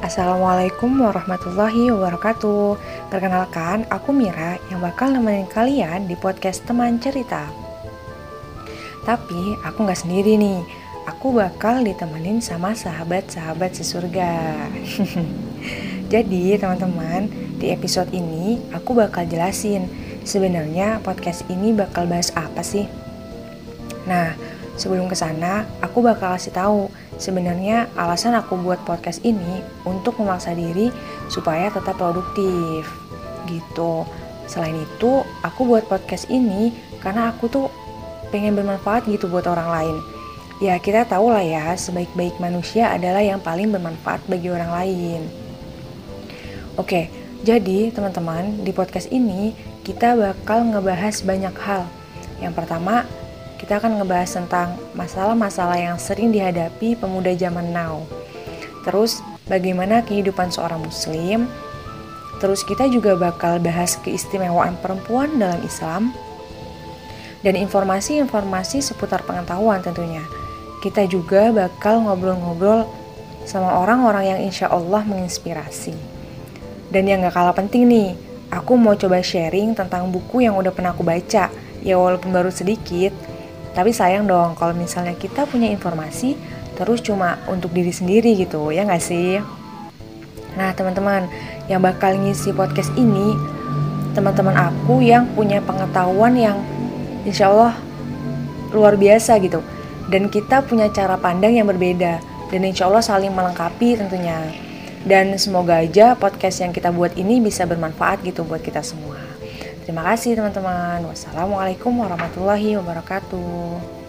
Assalamualaikum warahmatullahi wabarakatuh. Perkenalkan, aku Mira yang bakal nemenin kalian di podcast teman cerita. Tapi aku gak sendiri nih. Aku bakal ditemenin sama sahabat-sahabat sesurga. Jadi teman-teman, di episode ini aku bakal jelasin Sebenarnya podcast ini bakal bahas apa sih? Nah, Sebelum ke sana, aku bakal kasih tahu sebenarnya alasan aku buat podcast ini untuk memaksa diri supaya tetap produktif. Gitu. Selain itu, aku buat podcast ini karena aku tuh pengen bermanfaat gitu buat orang lain. Ya, kita tahu lah ya, sebaik-baik manusia adalah yang paling bermanfaat bagi orang lain. Oke, jadi teman-teman, di podcast ini kita bakal ngebahas banyak hal. Yang pertama, kita akan ngebahas tentang masalah-masalah yang sering dihadapi pemuda zaman now. Terus, bagaimana kehidupan seorang muslim? Terus kita juga bakal bahas keistimewaan perempuan dalam Islam dan informasi-informasi seputar pengetahuan tentunya. Kita juga bakal ngobrol-ngobrol sama orang-orang yang insya Allah menginspirasi. Dan yang gak kalah penting nih, aku mau coba sharing tentang buku yang udah pernah aku baca. Ya walaupun baru sedikit, tapi sayang dong kalau misalnya kita punya informasi terus cuma untuk diri sendiri gitu, ya nggak sih? Nah teman-teman, yang bakal ngisi podcast ini teman-teman aku yang punya pengetahuan yang insya Allah luar biasa gitu. Dan kita punya cara pandang yang berbeda dan insya Allah saling melengkapi tentunya. Dan semoga aja podcast yang kita buat ini bisa bermanfaat gitu buat kita semua. Terima kasih teman-teman. Wassalamualaikum warahmatullahi wabarakatuh.